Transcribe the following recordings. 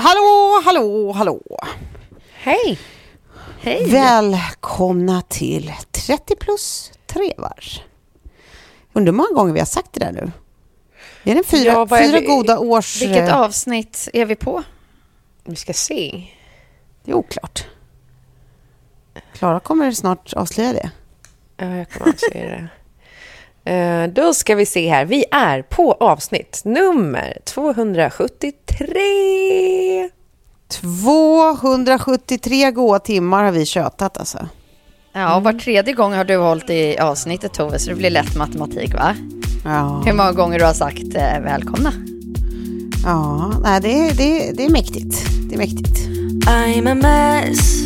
Hallå, hallå, hallå! Hej! Hej! Välkomna till 30 plus trevar. Undrar hur många gånger vi har sagt det där nu? Är det fyra, Ja, är fyra vi- goda års... Vilket eh, avsnitt är vi på? Vi ska se. Det är oklart. Klara kommer snart avslöja det. Ja, jag kan avslöja det. Eh, Då ska vi se här. Vi är på avsnitt nummer 273. 273 goda timmar har vi tjötat alltså. Ja, och var tredje gång har du hållit i avsnittet Tove, så det blir lätt matematik va? Ja, Hur många gånger du har sagt eh, välkomna? ja nej, det, är, det, är, det är mäktigt. Det är mäktigt. I'm a mess.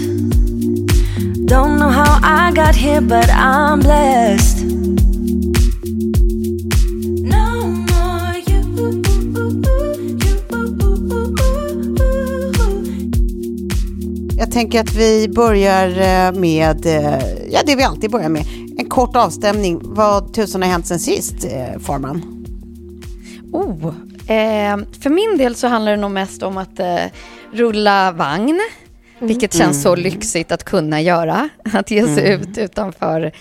Don't know how I got here, but I'm blessed. Jag tänker att vi börjar eh, med, eh, ja det vi alltid börjar med, en kort avstämning. Vad tusan har hänt sen sist, eh, Farman? Oh, eh, för min del så handlar det nog mest om att eh, rulla vagn, vilket känns så lyxigt att kunna göra. Att ge sig ut utanför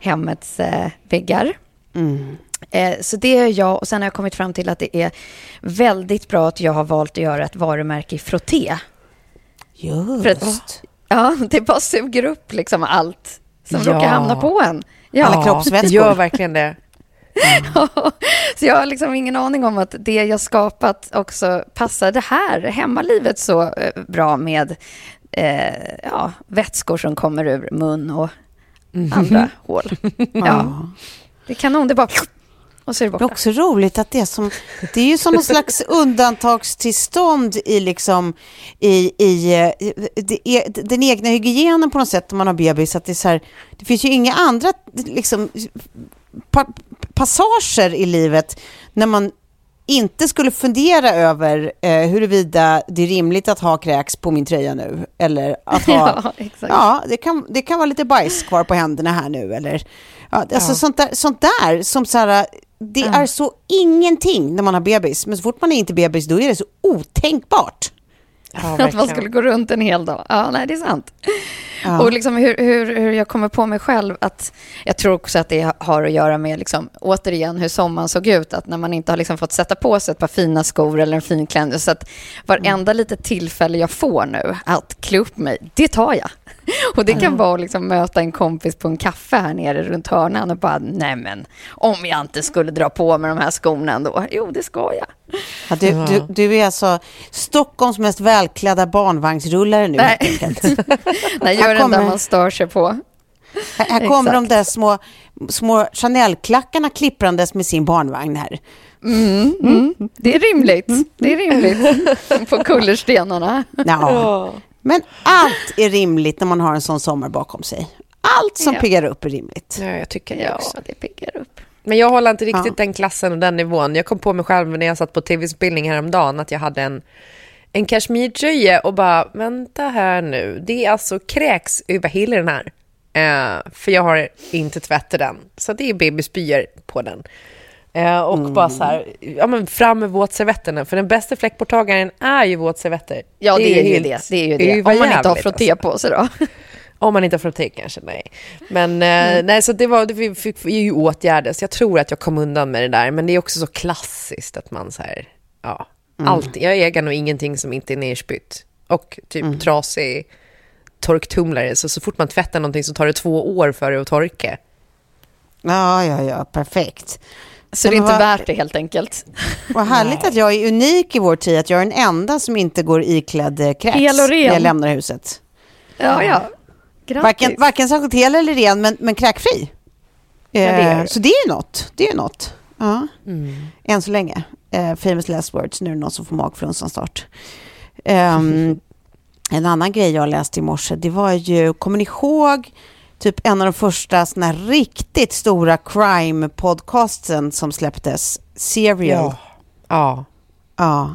hemmets eh, väggar. Eh, så det är jag och sen har jag kommit fram till att det är väldigt bra att jag har valt att göra ett varumärke i frotté. Just. För att, ja, det bara suger upp liksom allt som Ja. råkar hamna på en. Ja. Alla kroppsvätskor. gör verkligen det. så jag har liksom ingen aning om att det jag skapat också passar det här hemmalivet så eh, bra med eh, ja, vätskor som kommer ur mun och andra hål. Ja. Det är kanon, det är bara... Och så är det Det är borta. också roligt att det är som, det är ju som någon slags undantagstillstånd i liksom, i, i eh, det är, den egna hygienen på något sätt om man har bebis. Att det, är så här, det finns ju inga andra liksom, pa, passager i livet när man inte skulle fundera över eh, huruvida det är rimligt att ha kräks på min tröja nu. Eller att ha, Ja, exakt. ja det, kan, det kan vara lite bajs kvar på händerna här nu. Eller, ja, alltså Sånt, där, sånt där som så här, det är så ingenting när man har bebis. Men så fort man är inte bebis då är det så otänkbart. Ja, Att man skulle gå runt en hel dag. Ja, nej, det är sant. Ja. Och liksom hur, hur, hur jag kommer på mig själv att jag tror också att det har att göra med, liksom, återigen, hur sommaren såg ut. Att när man inte har liksom fått sätta på sig ett par fina skor eller en fin klänning. Så att varenda litet tillfälle jag får nu att klä upp mig, det tar jag. Och det kan vara att liksom möta en kompis på en kaffe här nere runt hörnan och bara, nej men, om jag inte skulle dra på mig de här skorna ändå. Jo, det ska jag. Ja, du, du, du är alltså Stockholms mest välklädda barnvagnsrullare nu. Nej, nej gör den kommer- där man stör sig på. Här, här kommer de där små, små Chanel-klackarna klipprandes med sin barnvagn här. Det är rimligt. Det är rimligt. På kullerstenarna. Ja. Men allt är rimligt när man har en sån sommar bakom sig. Allt som Ja. piggar upp är rimligt. Ja, jag tycker det Ja, också. det piggar upp. Men jag håller inte riktigt Ja. den klassen och den nivån. Jag kom på mig själv när jag satt på tv-spelning häromdagen att jag hade en, en kashmirtröja och bara, vänta här nu, det är alltså kräks över hela den här. Eh, för jag har inte tvättat den, så det är babyspyor på den. Eh, och bara så här, ja men fram med våtservetterna, för den bästa fläckborttagaren är ju våtservetter. Ja, det är, ju helt det. det, är ju det. Om man inte har frotté alltså. på sig då. Om man inte har frotté kanske, nej. Men eh, nej, så det var, det fick, ju åtgärdas. Jag tror att jag kom undan med det där, men det är också så klassiskt att man så här, ja, allt. Jag äger nog ingenting som inte är nerspytt. Och typ trasig torktumlare, så så fort man tvättar någonting så tar det två år för det att torka. Ja, ja, ja, perfekt. Så Ja, det är inte vad- värt det helt enkelt. Vad härligt att jag är unik i vår tid, att jag är den enda som inte går iklädd eh, kräks Hel och ren. när jag lämnar huset. Ja, ja. Grattis. Varken, varken särskilt hel eller ren, men, men kräkfri. det är Eh, det. så det är ju något. Det är ju något. Ja. Mm. Än så länge. Eh, famous last words. Nu är det någon som får magflunsan snart. Ehm, en annan grej jag läste i morse, det var ju, kommer ni ihåg typ en av de första såna här riktigt stora crime-podcasten som släpptes? Serial. Ja. Ja,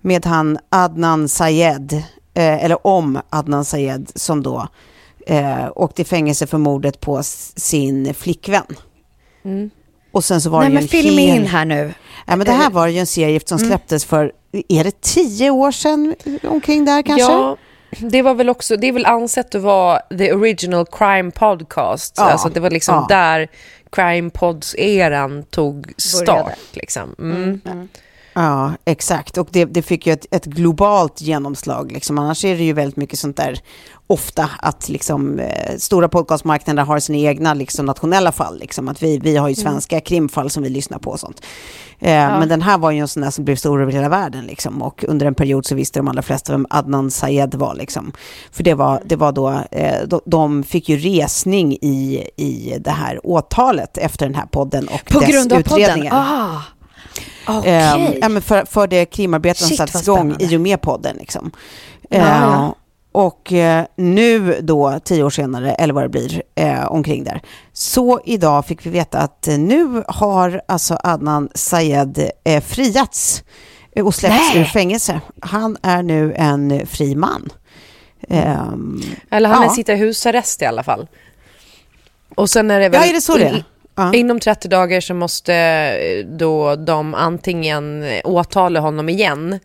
med han Adnan Sayed, eh, eller om Adnan Sayed, som då eh, åkte i fängelse för mordet på sin flickvän. Och sen så var Nej, det ju men en film hel... in här nu. Ja, men det här var ju en serie som släpptes för, är det tio år sedan omkring där kanske? Ja, det var väl också, det är väl ansett att vara the original crime podcast. Ja, Alltså det var liksom ja. där crime pods-eran tog start. Liksom. Mm. Ja, exakt. Och det, det fick ju ett, ett globalt genomslag. Liksom. Annars är det ju väldigt mycket sånt där, ofta att liksom, eh, stora podcastmarknader har sina egna liksom, nationella fall. Liksom. Att vi, vi har ju svenska krimfall som vi lyssnar på och sånt. Eh, Men den här var ju en sån där som blev stor över hela världen. Liksom. Och under en period så visste de allra flesta vem Adnan Sayed var. Liksom. För det var, det var då, eh, de, de fick ju resning i, i det här åtalet efter den här podden och På dess grund av podden? utredningar. Ah, okej. Ehm, ja, men för, för det krimarbete som sattes igång i och med podden. Liksom. Ja. och eh, nu då, tio år senare, eller vad det blir, eh, omkring där, så idag fick vi veta att nu har alltså Adnan Sayed eh, friats och släppts Nej. ur fängelse. Han är nu en fri man. Ehm, Eller han Ja. sitta i husarrest i alla fall. Och sen är det väl... ja, är det så det är? Ja. Inom 30 dagar så måste eh, då de antingen åtala honom igen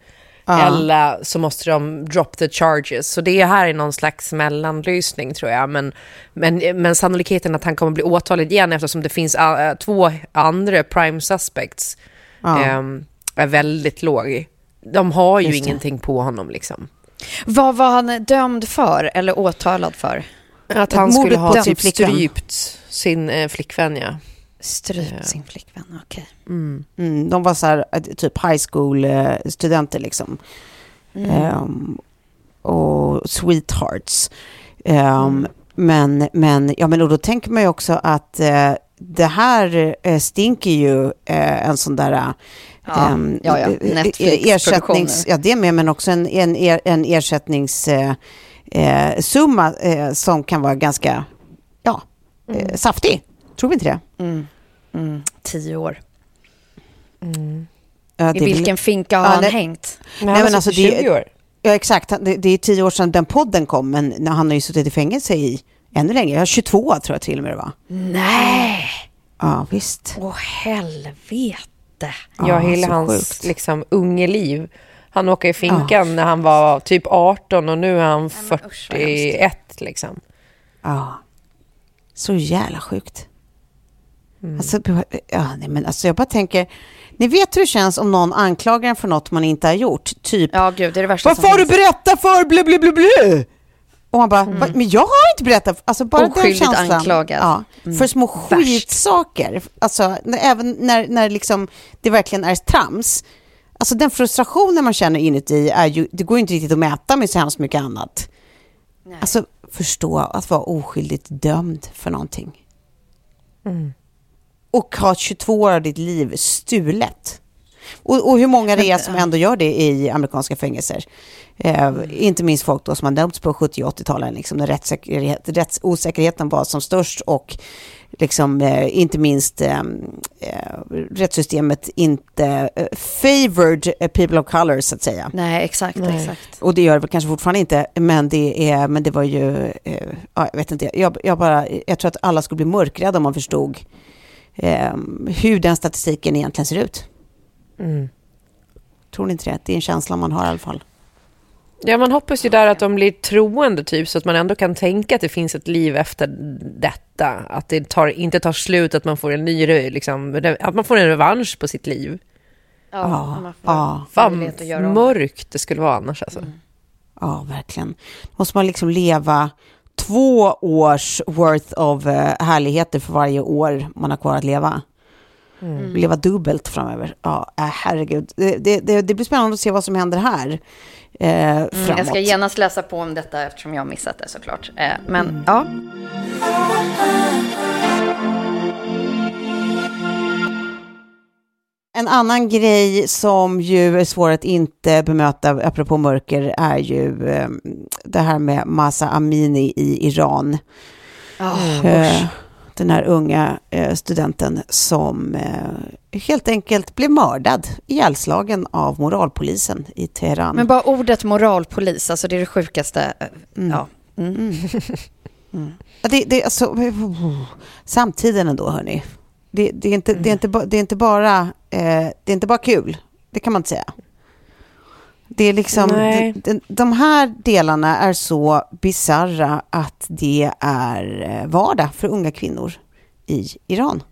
Ja. eller så måste de drop the charges. Så det här är någon slags mellanlösning tror jag. Men, men, men sannolikheten att han kommer bli åtalad igen eftersom det finns äh, två andra prime suspects Ja. ehm, är väldigt låg. De har ju ingenting på honom liksom. Vad var han dömd för eller åtalad för? Att han Mordet skulle ha typ strypt sin eh, flickvän ja. Strypt sin flickvän, okej. Mm, de var så här, eh, typ high school-studenter liksom. Ehm, och sweethearts. Ehm, Men, men, ja, men och då tänker man ju också att eh, det här eh, stinker ju eh, en sån där... eh, Ja, ehm, ja, ja. eh, eh, ersättnings, ja, det med, men också en, en, er, en ersättningssumma eh, summa, eh, som kan vara ganska ja, eh, saftig. Tror vi inte det? Mm. Mm. Tio år. Ja, I det vilken finka har Ja, han nej. hängt? Men Nej, han men alltså, suttit det- 20 år. Ja, exakt. Han- Det, det är tio år sedan den podden kom, men när han har ju suttit i fängelse i ännu längre. Ja, 22 tror jag till och med det var. Nej! Ja, visst. Åh, helvete. Ja, Ja, hela så hans sjukt. liksom, unge liv. Han åker i finkan när han var typ 18 och nu är han men usch, vad 41 liksom. Ja. Så jävla sjukt. Mm. Alltså, ja, nej, men alltså, jag bara tänker, ni vet hur det känns om någon anklagar en för något man inte har gjort? Typ, Ja, gud, det är det värsta vad som får du finns. berätta för? Blu, blu, blu, blu. Och man bara, "Va? men jag har inte berättat. Alltså bara den Mm. Oskyldigt känslan. anklagad. Ja, Mm. För små Värst. skitsaker. Alltså, när, även när, när liksom det verkligen är trams. Alltså den frustrationen man känner inuti är ju, det går ju inte riktigt att mäta med så hemskt mycket annat. Alltså förstå att vara oskyldigt dömd för någonting. Och ha 22 år av ditt liv stulet. Och, och hur många det är som ändå gör det i amerikanska fängelser. Eh, Inte minst folk då som har dömts på 70 och 80-talen, liksom, när rättsosäkerheten var som störst och liksom, eh, inte minst eh, eh, rättssystemet inte eh, favored eh, people of color så att säga. Nej, exakt, Nej. exakt. Och det gör det kanske fortfarande inte, men det, är, men det var ju, eh, ja, jag vet inte, jag, jag, bara, jag tror att alla skulle bli mörkrädda om man förstod eh, hur den statistiken egentligen ser ut. Mm. Tror ni inte det? Det är en känsla man har i alla fall. Ja, man hoppas ju där att de blir troende typ så att man ändå kan tänka att det finns ett liv efter detta. Att det tar, inte tar slut, att man får en ny, liksom, att man får en revansch på sitt liv. Ja, Ja, man får ja. Fan mörkt det skulle vara annars alltså. Ja, verkligen. Måste man liksom leva två års worth of eh, härligheter för varje år man har kvar att leva. Leva dubbelt framöver. Ja, äh, herregud. Det, det, det, det blir spännande att se vad som händer här eh, framåt. Mm, jag ska genast läsa på om detta eftersom jag har missat det såklart. Eh, men ja, En annan grej som ju är svår att inte bemöta, apropå mörker, är ju eh, det här med Masa Amini i Iran. Eh, den här unga eh, studenten som eh, helt enkelt blev mördad, ihjälslagen av moralpolisen i Teheran. men bara ordet moralpolis, alltså det är det sjukaste. eh, Ja. Mm. Ja, Det, det, alltså, samtiden ändå, hörni. Det, det, är inte, det, är inte, ba- det, är inte bara, eh, det är inte bara kul, det kan man inte säga. Det är liksom, de, de, de här delarna är så bizarra att det är eh, vardag för unga kvinnor i Iran.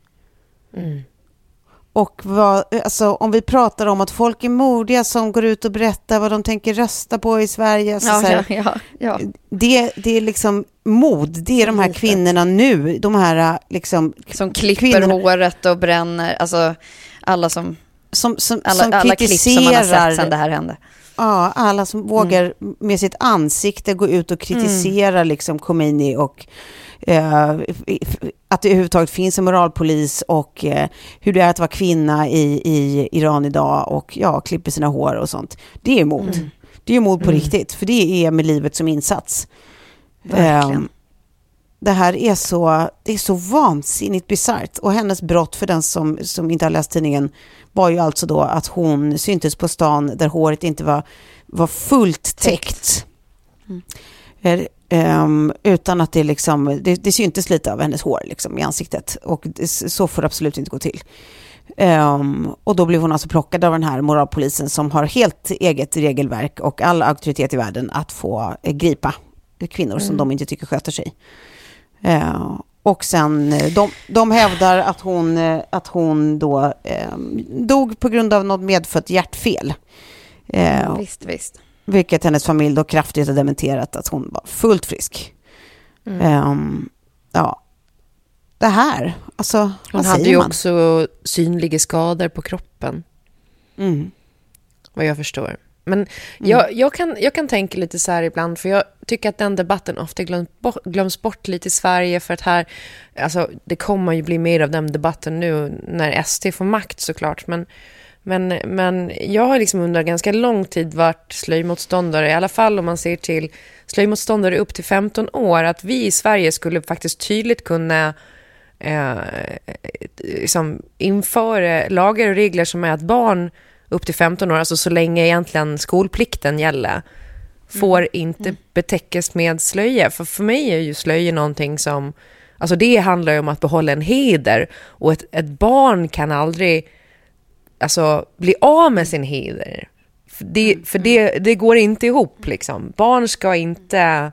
Och vad, alltså, om vi pratar om att folk är modiga som går ut och berättar vad de tänker rösta på i Sverige. Alltså, så Ja, här, ja, ja, det, det är liksom mod, det är de här kvinnorna nu, de här liksom Som klipper Kvinnorna- håret och bränner, alltså alla som, som, som, alla, som alla klipp som man har sett sedan det här hände. Ja, alla som vågar med sitt ansikte gå ut och kritisera liksom Khomeini och eh, att det överhuvudtaget finns en moralpolis och eh, hur det är att vara kvinna i, i Iran idag och ja, klipper sina hår och sånt. Det är mod. Det är mod på riktigt, för det är med livet som insats. Verkligen. Det här är så, det är så vansinnigt bisarrt. Och hennes brott, för den som, som inte har läst tidningen, var ju alltså då att hon syntes på stan där håret inte var, var fullt täckt. Eh, ehm, utan att det liksom, det, det syntes lite av hennes hår liksom i ansiktet. Och det, så får det absolut inte gå till. Ehm, och då blev hon alltså plockad av den här moralpolisen som har helt eget regelverk och all auktoritet i världen att få eh, gripa kvinnor som de inte tycker sköter sig. Eh, och sen, eh, de, de hävdar att hon, eh, att hon då eh, dog på grund av något medfött hjärtfel. Eh, Visst, visst. vilket hennes familj då kraftigt har dementerat att hon var fullt frisk. Ehm, ja, det här, alltså Hon vad hade ju man? också synliga skador på kroppen, Mm. vad jag förstår. Men jag, jag, kan, jag kan tänka lite så här ibland, för jag tycker att den debatten ofta glöms bort, glöms bort lite i Sverige, för att här, alltså det kommer ju bli mer av den debatten nu när SD får makt såklart, men, men, men jag har liksom under ganska lång tid varit slöjmotståndare, i alla fall om man ser till slöjmotståndare upp till 15 år, att vi i Sverige skulle faktiskt tydligt kunna eh, liksom införa lagar och regler som är att barn upp till 15 år, alltså så länge egentligen skolplikten gäller, får inte betäckas med slöja. För för mig är ju slöja någonting som, alltså det handlar ju om att behålla en heder och ett, ett barn kan aldrig alltså, bli av med sin heder. För det, för det, det går inte ihop liksom. Barn ska inte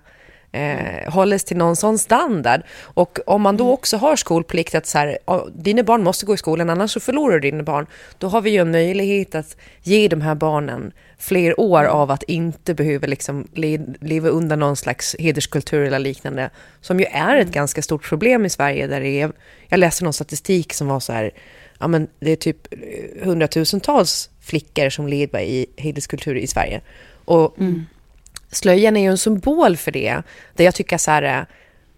eh, hållas till någon sån standard. Och om man då också har skolplikt att så här, "Ja, dina barn måste gå i skolan annars så förlorar du dina barn. Då har vi ju en möjlighet att ge de här barnen fler år av att inte behöva liksom le- leva under någon slags hederskultur eller liknande. Som ju är ett ganska stort problem i Sverige. Där det är, jag läste någon statistik som var så här, ja men det är typ eh, hundratusentals flickor som lever i hederskultur i Sverige. Och slöjan är ju en symbol för det. Där jag tycker så här,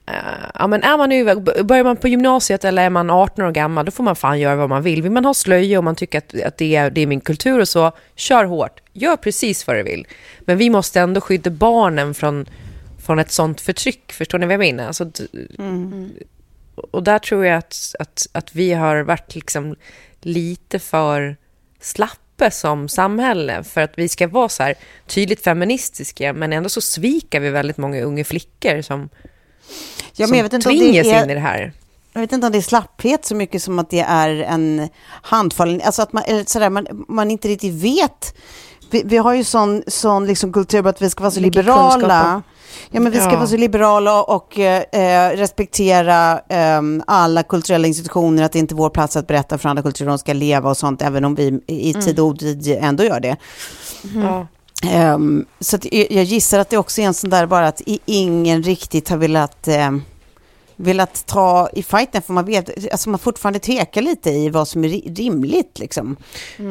eh, ja men är man nu, börjar man på gymnasiet eller är man 18 år gammal, då får man fan göra vad man vill. Vill man ha slöja och man tycker att, att det, är, det är min kultur och så, kör hårt. Gör precis vad du vill. Men vi måste ändå skydda barnen från, från ett sånt förtryck. Förstår ni vad jag menar? Alltså, d- och där tror jag att, att, att vi har varit liksom lite för slappa som samhälle för att vi ska vara så här tydligt feministiska men ändå så sviker vi väldigt många unga flickor som, Ja, som men jag vet inte om tvingas är- in i det här. Jag vet inte om det är slapphet så mycket som att det är en handfallen, alltså att man, sådär, man, man inte riktigt vet. Vi, vi har ju sån, sån liksom kultur på att vi ska vara så liberala. Ja, men vi ska Ja. vara så liberala och eh, respektera ehm, alla kulturella institutioner, att det inte är vår plats att berätta för andra kulturer hur de ska leva och sånt, även om vi i tid och otid ändå gör det. Ja. Ehm, så att jag gissar att det också är en sån där bara att i- ingen riktigt har velat, ehm, velat ta i fighten, för man vet, alltså man fortfarande tvekar lite i vad som är ri- rimligt liksom.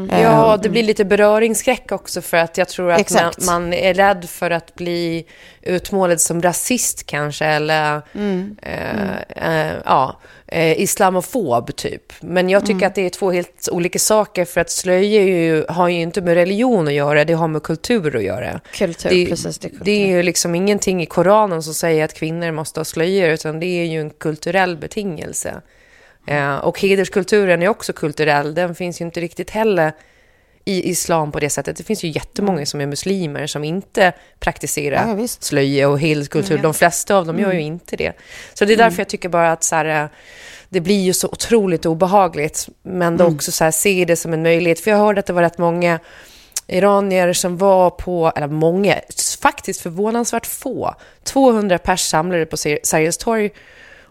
Ja, Ehm, det blir lite beröringsskräck också för att jag tror att man, man är rädd för att bli utmålad som rasist kanske eller Mm. eh, eh, ja, eh, islamofob typ. Men jag Mm. tycker att det är två helt olika saker för att slöja ju, har ju inte med religion att göra, det har med kultur att göra. Kultur, det, precis. Det är kultur. det är ju liksom ingenting i Koranen som säger att kvinnor måste ha slöjor, utan det är ju en kulturell betingelse. Eh, och hederskulturen är också kulturell, den finns ju inte riktigt heller i islam på det sättet. Det finns ju jättemånga som är muslimer som inte praktiserar Ja, slöja och hederskultur. De flesta av dem gör ju inte det. Så det är därför jag tycker bara att så här, det blir ju så otroligt obehagligt. Men då också så här, se det som en möjlighet. För jag hörde att det var rätt många iranier som var på, eller många, faktiskt förvånansvärt få. 200 pers samlade på Ser- Sergels torg.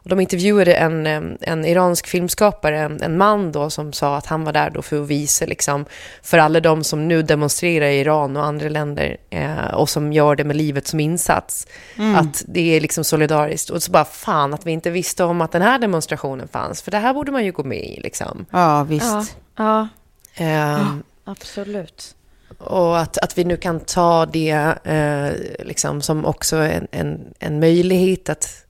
Och de intervjuade en, en iransk filmskapare, en, en man då, som sa att han var där då för att visa liksom, för alla de som nu demonstrerar i Iran och andra länder eh, och som gör det med livet som insats, att det är liksom solidariskt. Och så bara fan att vi inte visste om att den här demonstrationen fanns, för det här borde man ju gå med i. Liksom. Ja, visst. Ja, ja, Ehm, absolut. och att, att vi nu kan ta det eh, liksom som också en, en, en möjlighet att,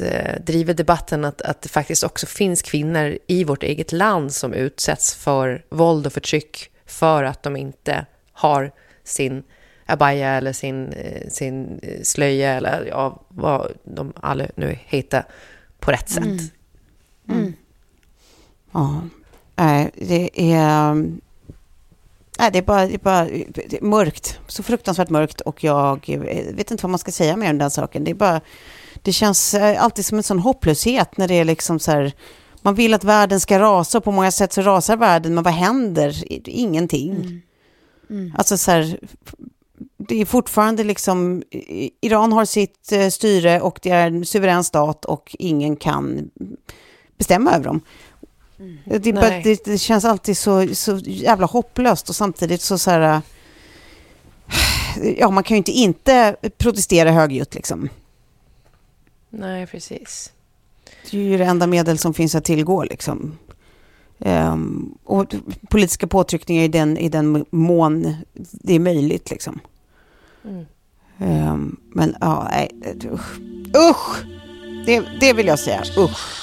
att eh, driva debatten att, att det faktiskt också finns kvinnor i vårt eget land som utsätts för våld och förtryck för att de inte har sin abaya eller sin, eh, sin eh, slöja eller ja, vad de alla nu heter på rätt sätt. Ja, nej, det är... Nej, det är bara, det är bara det är mörkt. Så fruktansvärt mörkt och jag vet inte vad man ska säga mer om den saken. Det är bara... Det känns eh, alltid som en sån hopplöshet när det är liksom så här... Man vill att världen ska rasa och på många sätt så rasar världen, men vad händer? Ingenting. Alltså så här... Det är fortfarande liksom... Iran har sitt eh, styre och det är en suverän stat och ingen kan bestämma över dem. Det, är bara, det, det känns alltid så, så jävla hopplöst och samtidigt så, så här... äh, Ja, man kan ju inte inte protestera högljutt liksom. Nej, precis. Det är ju det enda medel som finns att tillgå liksom. Ehm, och politiska påtryckningar i den, i den mån det är möjligt liksom. Mm. Ehm, men ja, nej, det- usch. Usch! Det, det vill jag säga, usch.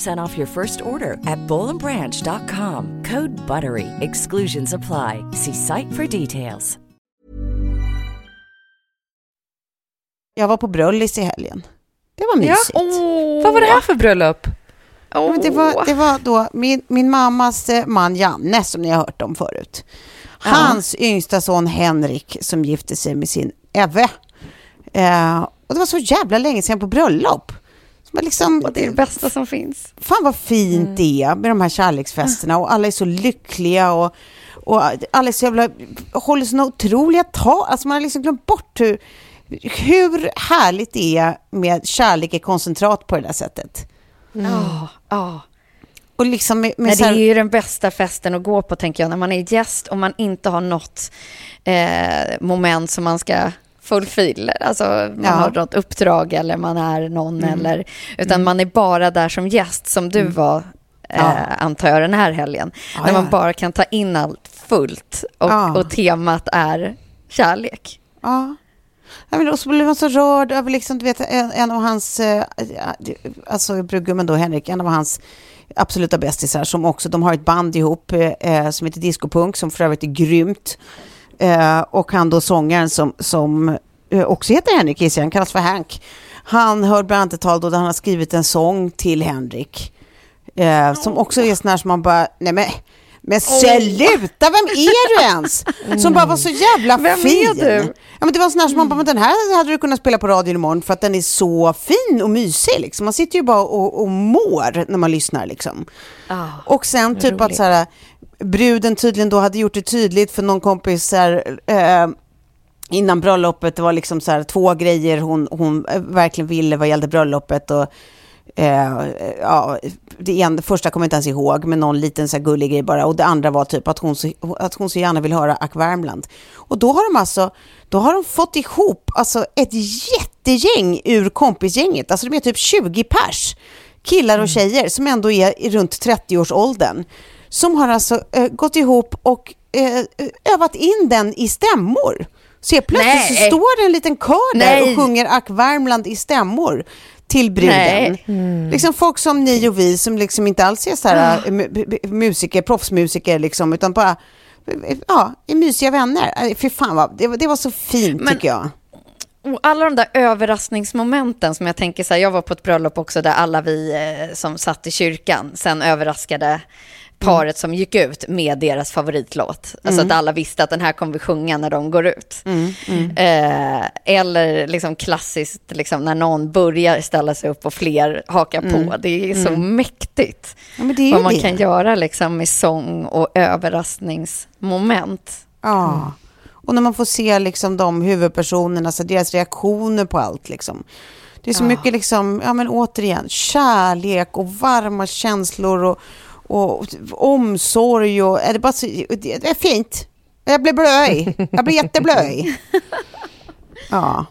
off your first order at bowlandbranch.com. Code BUTTERY. Exclusions apply. See site for details. Jag var på bröllis i helgen. Det var mysigt. Vad var det här för bröllop? Ja, men det, var, det var då min, min mammas eh, man Janne, som ni har hört om förut. Hans yngsta son Henrik som gifte sig med sin Eve. Eh, och det var så jävla länge sedan på bröllop. Var liksom, Och det är det bästa som finns. Fan vad fint Mm. det är med de här kärleksfesterna och alla är så lyckliga och, och alla är så jävla, håller såna otroliga tal. Alltså man har liksom glömt bort hur, hur härligt det är med kärlek i koncentrat på det där sättet. Ja, ja. Och liksom med, med Nej, så det är ju den bästa festen att gå på, tänker jag, när man är gäst och man inte har något eh, moment som man ska fulfill, alltså man Ja. har något uppdrag eller man är någon Mm. eller, utan man är bara där som gäst som du var, eh, Ja. antar jag, den här helgen. Ja, när man bara kan ta in allt fullt och, och temat är kärlek. Ja. Ja, men och så blev man så rörd över liksom, du vet, en, en av hans, eh, alltså brudgummen då, Henrik, en av hans absoluta bästisar som också, de har ett band ihop eh, som heter Discopunk som för övrigt är grymt. Eh, och han då sångaren som, som eh, också heter Henrik jag, han kallas för Hank. Han hör bland annat ett tal då han har skrivit en sång till Henrik. Eh, som också är sån här som man bara, nej men, men sluta, vem är du ens? Som bara var så jävla Vem är fin. du? Ja, men det var sån här som man bara, men den här hade du kunnat spela på radion imorgon för att den är så fin och mysig. Liksom. Man sitter ju bara och, och mår när man lyssnar. Liksom. Ah, och sen typ att så här, bruden tydligen då hade gjort det tydligt för någon kompis här, eh, innan bröllopet. Det var liksom så här, två grejer hon, hon eh, verkligen ville vad gällde bröllopet. Och, eh, ja, det, ena, det första kommer jag inte ens ihåg, men någon liten så här gullig grej bara. Och det andra var typ att hon, så, att hon så gärna vill höra Ack Värmland. Och då har de alltså, då har de fått ihop alltså ett jättegäng ur kompisgänget. Alltså de är typ 20 pers, killar och tjejer som ändå är runt 30-årsåldern. Som har alltså eh, gått ihop och eh, övat in den i stämmor. Så helt plötsligt så Nej. står det en liten kör där Nej. och sjunger Ack Värmland i stämmor till bruden. Nej. Liksom folk som ni och vi som liksom inte alls är så här eh, mu- musiker, proffsmusiker liksom, utan bara eh, ja, är mysiga vänner. Eh, Fy fan vad, det, var- det var så fint Men- tycker jag. Och alla de där överraskningsmomenten som jag tänker så här, jag var på ett bröllop också där alla vi eh, som satt i kyrkan sen överraskade paret som gick ut med deras favoritlåt. Alltså att alla visste att den här kommer vi sjunga när de går ut. Eh, eller liksom klassiskt liksom när någon börjar ställa sig upp och fler hakar på. Det är så mäktigt Ja, vad man det. kan göra liksom med sång och överraskningsmoment. Ja. Och när man får se liksom de huvudpersonerna, alltså deras reaktioner på allt. Liksom. Det är så mycket, liksom, ja men återigen, kärlek och varma känslor och, och omsorg. Och, är det, bara så, det är fint. Jag blir blöj. Jag blir jätteblöj. Ja.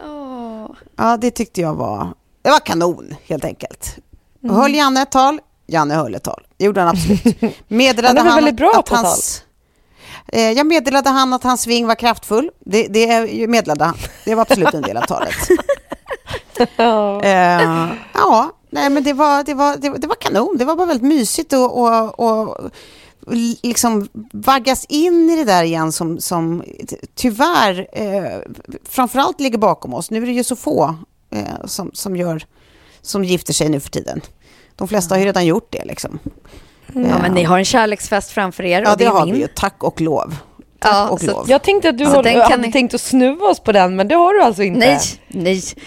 ja, det tyckte jag var, det var kanon helt enkelt. Och Höll Janne ett tal? Janne höll ett tal. Det gjorde han absolut. Meddelade Han väldigt bra att på hans, Eh, Jag meddelade han att hans sving var kraftfull. Det, det meddelade han. Det var absolut en del av talet. Eh, ja, nej men det var, det, var, det, var- det var kanon. Det var bara väldigt mysigt och, och, och liksom vaggas in i det där igen som, som tyvärr eh, framförallt ligger bakom oss. Nu är det ju så få eh, som, som, gör, som gifter sig nu för tiden. De flesta har ju redan gjort det liksom. Ja, men ni har en kärleksfest framför er Ja, det, det har min. vi ju. Tack och lov. Tack Ja, och lov. Jag tänkte att du Så håller, hade ni- tänkt att snuva oss på den, men det har du alltså inte. Nej,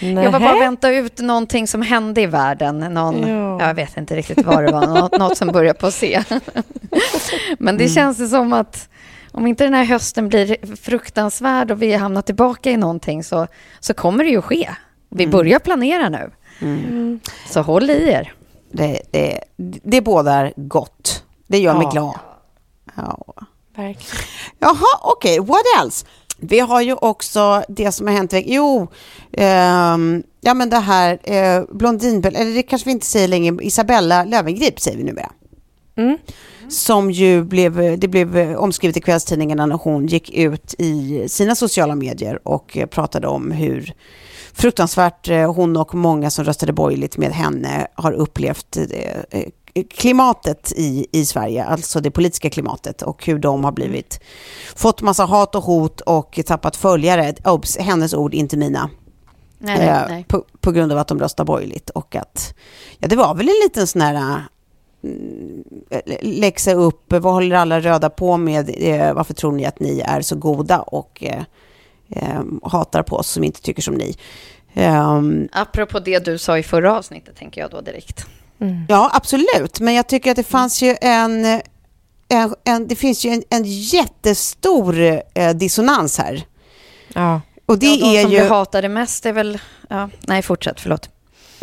nej. Jag var bara vänta ut någonting som hände i världen. Någon, Ja. Jag vet inte riktigt vad det var, något, något som börjar på C. Men det känns det som att om inte den här hösten blir fruktansvärd och vi hamnar tillbaka i någonting så, så kommer det ju ske. Vi börjar planera nu. Så håll i er. Det, det, det bådar gott. Det gör mig Ja. glad. Ja. Verkligen. Jaha, okej, what else? Vi har ju också det som har hänt. Jo, ehm, ja men det här eh, Blondinbella, eller det kanske vi inte säger längre, Isabella Löwengrip säger vi numera. Mm. Som ju blev, det blev eh, omskrivet i kvällstidningarna när hon gick ut i sina sociala medier och eh, pratade om hur fruktansvärt eh, hon och många som röstade borgerligt med henne har upplevt eh, eh, klimatet i, i Sverige, alltså det politiska klimatet och hur de har blivit, fått massa hat och hot och tappat följare. Obs, hennes ord, inte mina. Nej, nej, Eh, nej. På, på grund av att de röstar borgerligt och att, ja det var väl en liten sån här mm, läxa upp, vad håller alla röda på med, eh, varför tror ni att ni är så goda och eh, eh, hatar på oss som inte tycker som ni. Ehm, Apropå det du sa i förra avsnittet, tänker jag då direkt. Ja, absolut. Men jag tycker att det fanns ju en... en, en det finns ju en, en jättestor eh, dissonans här. Ja. Och det ja, de är som ju... blir hatade mest är väl... Ja, nej, fortsätt, förlåt.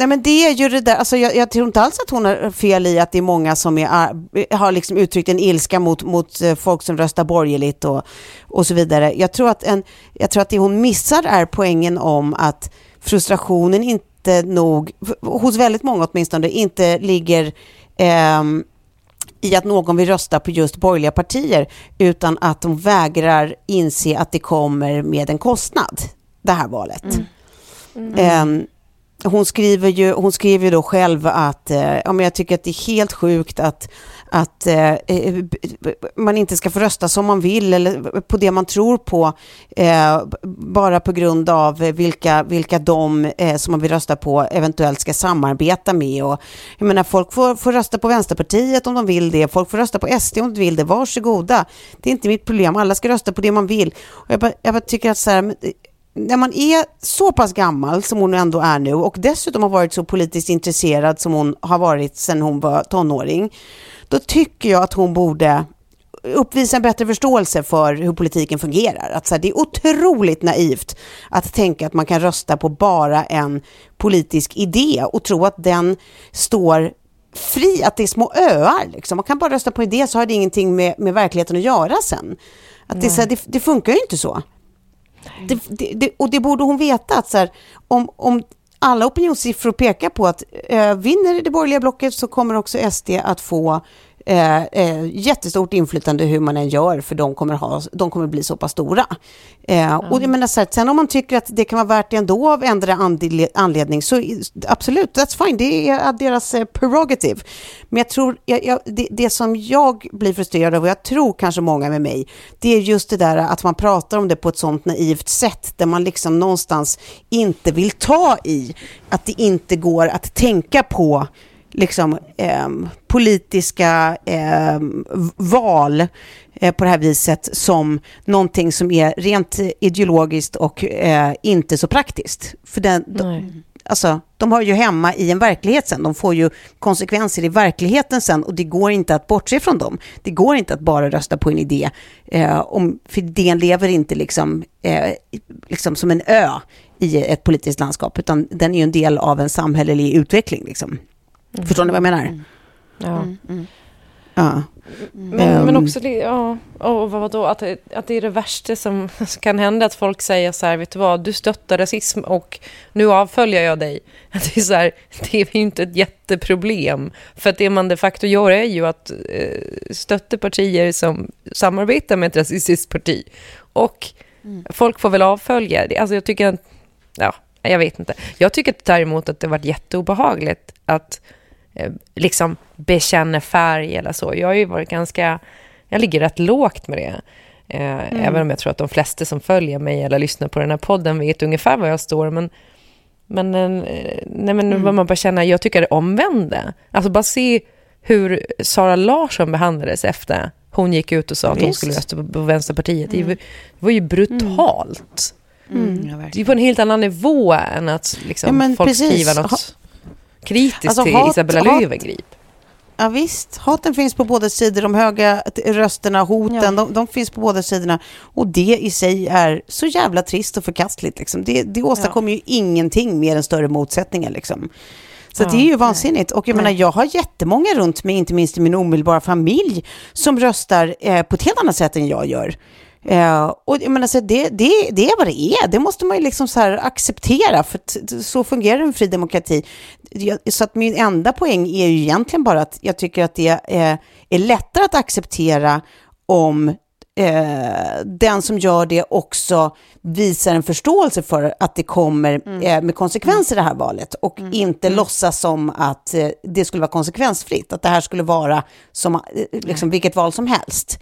Nej, men det är ju det där, alltså jag, jag tror inte alls att hon har fel i att det är många som är, ar- har liksom uttryckt en ilska mot, mot eh, folk som röstar borgerligt och, och så vidare. Jag tror, att en, jag tror att det hon missar är poängen om att frustrationen inte nog, hos väldigt många åtminstone, inte ligger ehm, i att någon vill rösta på just borgerliga partier, utan att de vägrar inse att det kommer med en kostnad, det här valet. Ehm, hon skriver ju, hon skriver ju då själv att eh, ja, men jag tycker att det är helt sjukt att, att eh, eh man inte ska få rösta som man vill eller på det man tror på eh, bara på grund av vilka, vilka de eh, som man vill rösta på eventuellt ska samarbeta med. Och, jag menar, folk får, får rösta på Vänsterpartiet om de vill det, folk får rösta på SD om de vill det, varsågoda. Det är inte mitt problem, alla ska rösta på det man vill. Och jag, bara, jag bara tycker att så här, men, eh, när man är så pass gammal som hon ändå är nu och dessutom har varit så politiskt intresserad som hon har varit sedan hon var tonåring, då tycker jag att hon borde uppvisa en bättre förståelse för hur politiken fungerar. Att så här, det är otroligt naivt att tänka att man kan rösta på bara en politisk idé och tro att den står fri, att det är små öar. Liksom. Man kan bara rösta på en idé så har det ingenting med, med verkligheten att göra sen. Att det, så här, det, det funkar ju inte så. Det, det, det, och det borde hon veta att så här, om, om alla opinionssiffror pekar på att eh, vinner det borgerliga blocket så kommer också SD att få eh, eh, jättestort inflytande hur man än gör för de kommer, ha, de kommer bli så pass stora. Eh, Och jag menar så här, sen om man tycker att det kan vara värt det ändå av ändra anledning så absolut, that's fine, det är deras eh, prerogative. Men jag tror, jag, jag, det, det som jag blir frustrerad av och jag tror kanske många med mig, det är just det där att man pratar om det på ett sånt naivt sätt där man liksom någonstans inte vill ta i att det inte går att tänka på liksom, ehm, politiska v- val eh, på det här viset som någonting som är rent ideologiskt och eh, inte så praktiskt. För den, de, alltså, de har ju hemma i en verklighet sen. De får ju konsekvenser i verkligheten sen och det går inte att bortse från dem. Det går inte att bara rösta på en idé. Eh, om, för idén lever inte liksom, eh, liksom som en ö i ett politiskt landskap, utan den är ju en del av en samhällelig utveckling. Liksom. Förstår ni vad jag menar? Ja. Ja. Men, Ehm. men också, det, ja, och vad då, att, det- att det är det värsta som kan hända, att folk säger så här, vet du vad, du stöttar rasism och nu avföljer jag dig. Att det är så här, det är ju inte ett jätteproblem. För att det man de facto gör är ju att eh, stötta partier som samarbetar med ett rasistiskt parti. Och folk får väl avfölja. Det- Alltså jag tycker att, ja, jag vet inte. Jag tycker däremot att det har varit jätteobehagligt att liksom bekänna färg eller så. Jag har ju varit ganska, jag ligger rätt lågt med det. Eh, Även om jag tror att de flesta som följer mig eller lyssnar på den här podden vet ungefär var jag står. Men, men, eh, nej, men vad man bara känner, jag tycker det omvända. Alltså bara se hur Sara Larsson behandlades efter hon gick ut och sa att hon skulle rösta på, på Vänsterpartiet. Det, var, det var ju brutalt. Mm, ja, Det är på en helt annan nivå än att liksom, Ja, folk precis. skriver något Kritiskt Alltså, till hat- Isabella Löwengrip. Ja, visst, haten finns på båda sidor. De höga rösterna, hoten, Ja. de, de finns på båda sidorna. Och det i sig är så jävla trist och förkastligt. Liksom. Det, det åstadkommer ju ingenting mer än större motsättningar. Liksom. Så att det är ju vansinnigt. Och jag menar, jag har jättemånga runt mig, inte minst i min omedelbara familj, som röstar eh, på ett helt annat sätt än jag gör. Eh, och jag menar, så det, det, det är vad det är. Det måste man ju liksom så här acceptera, för så fungerar en fri demokrati. Så att min enda poäng är ju egentligen bara att jag tycker att det är, är lättare att acceptera om eh, den som gör det också visar en förståelse för att det kommer eh, med konsekvenser det här valet och inte låtsas som att eh, det skulle vara konsekvensfritt, att det här skulle vara som eh, liksom, vilket val som helst.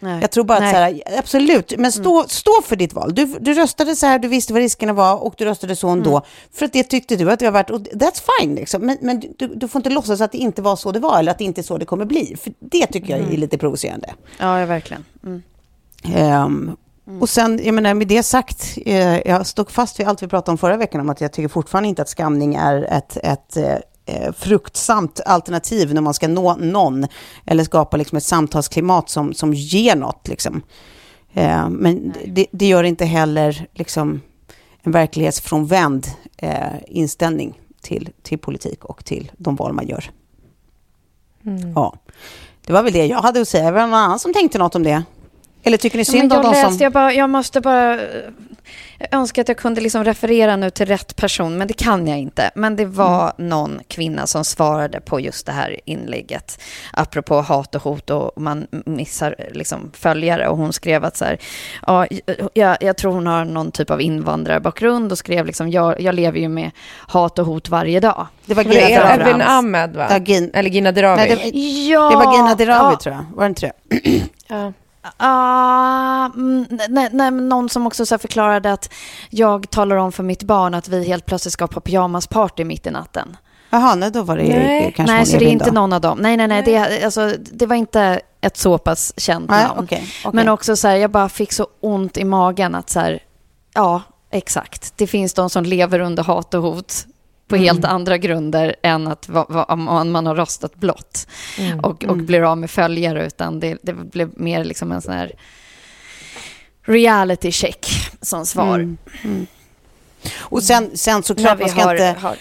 Nej. Jag tror bara att så här, absolut, men stå, stå för ditt val. Du, du röstade så här, du visste vad riskerna var och du röstade så ändå. För att det tyckte du att det var värt, och that's fine liksom. Men, men du, du får inte låtsas att det inte var så det var eller att det inte är så det kommer bli. För det tycker jag är lite provocerande. Ja, ja verkligen. Mm. Ehm, Och sen, jag menar, med det sagt, eh, jag stod fast vid allt vi pratade om förra veckan om att jag tycker fortfarande inte att skamning är ett, ett eh, eh, fruktsamt alternativ när man ska nå någon eller skapa liksom ett samtalsklimat som, som ger något. Liksom. Eh, men det, det gör inte heller liksom, en verklighetsfrånvänd eh, inställning till, till politik och till de val man gör. Ja, det var väl det jag hade att säga. Var det någon annan som tänkte något om det? Eller tycker ni Ja, synd om jag de läste, som... jag, bara, jag måste bara... Jag önskar att jag kunde liksom referera nu till rätt person, men det kan jag inte. Men det var någon kvinna som svarade på just det här inlägget, apropå hat och hot och man missar liksom följare. Och hon skrev att så här, ja, jag, jag tror hon har någon typ av invandrarbakgrund och skrev liksom, jag, jag lever ju med hat och hot varje dag. Det var Gina Dirawi. Evin Ahmed, va? Ja, Gin- Eller Gina Dirawi. Nej, det, Ja, det var Gina Dirawi, ja. tror jag. Var det inte det? Ja. Mm, nej, nej, någon som också så förklarade att jag talar om för mitt barn att vi helt plötsligt ska på pyjamasparty mitt i natten. Jaha, nej, då var det Nej. kanske nej, så det är inte då. någon av dem. Nej, nej, nej, det, alltså, det var inte ett så pass känt Nej, namn. okej, okej. Men också så här, jag bara fick så ont i magen att så här, ja, exakt. Det finns de som lever under hat och hot på Mm. helt andra grunder än att va, va, om man har röstat blått Mm. och, och blir av med följare, utan det, det blev mer liksom en sån här reality check som svar. Mm. Och sen, sen såklart, man ska har, inte... har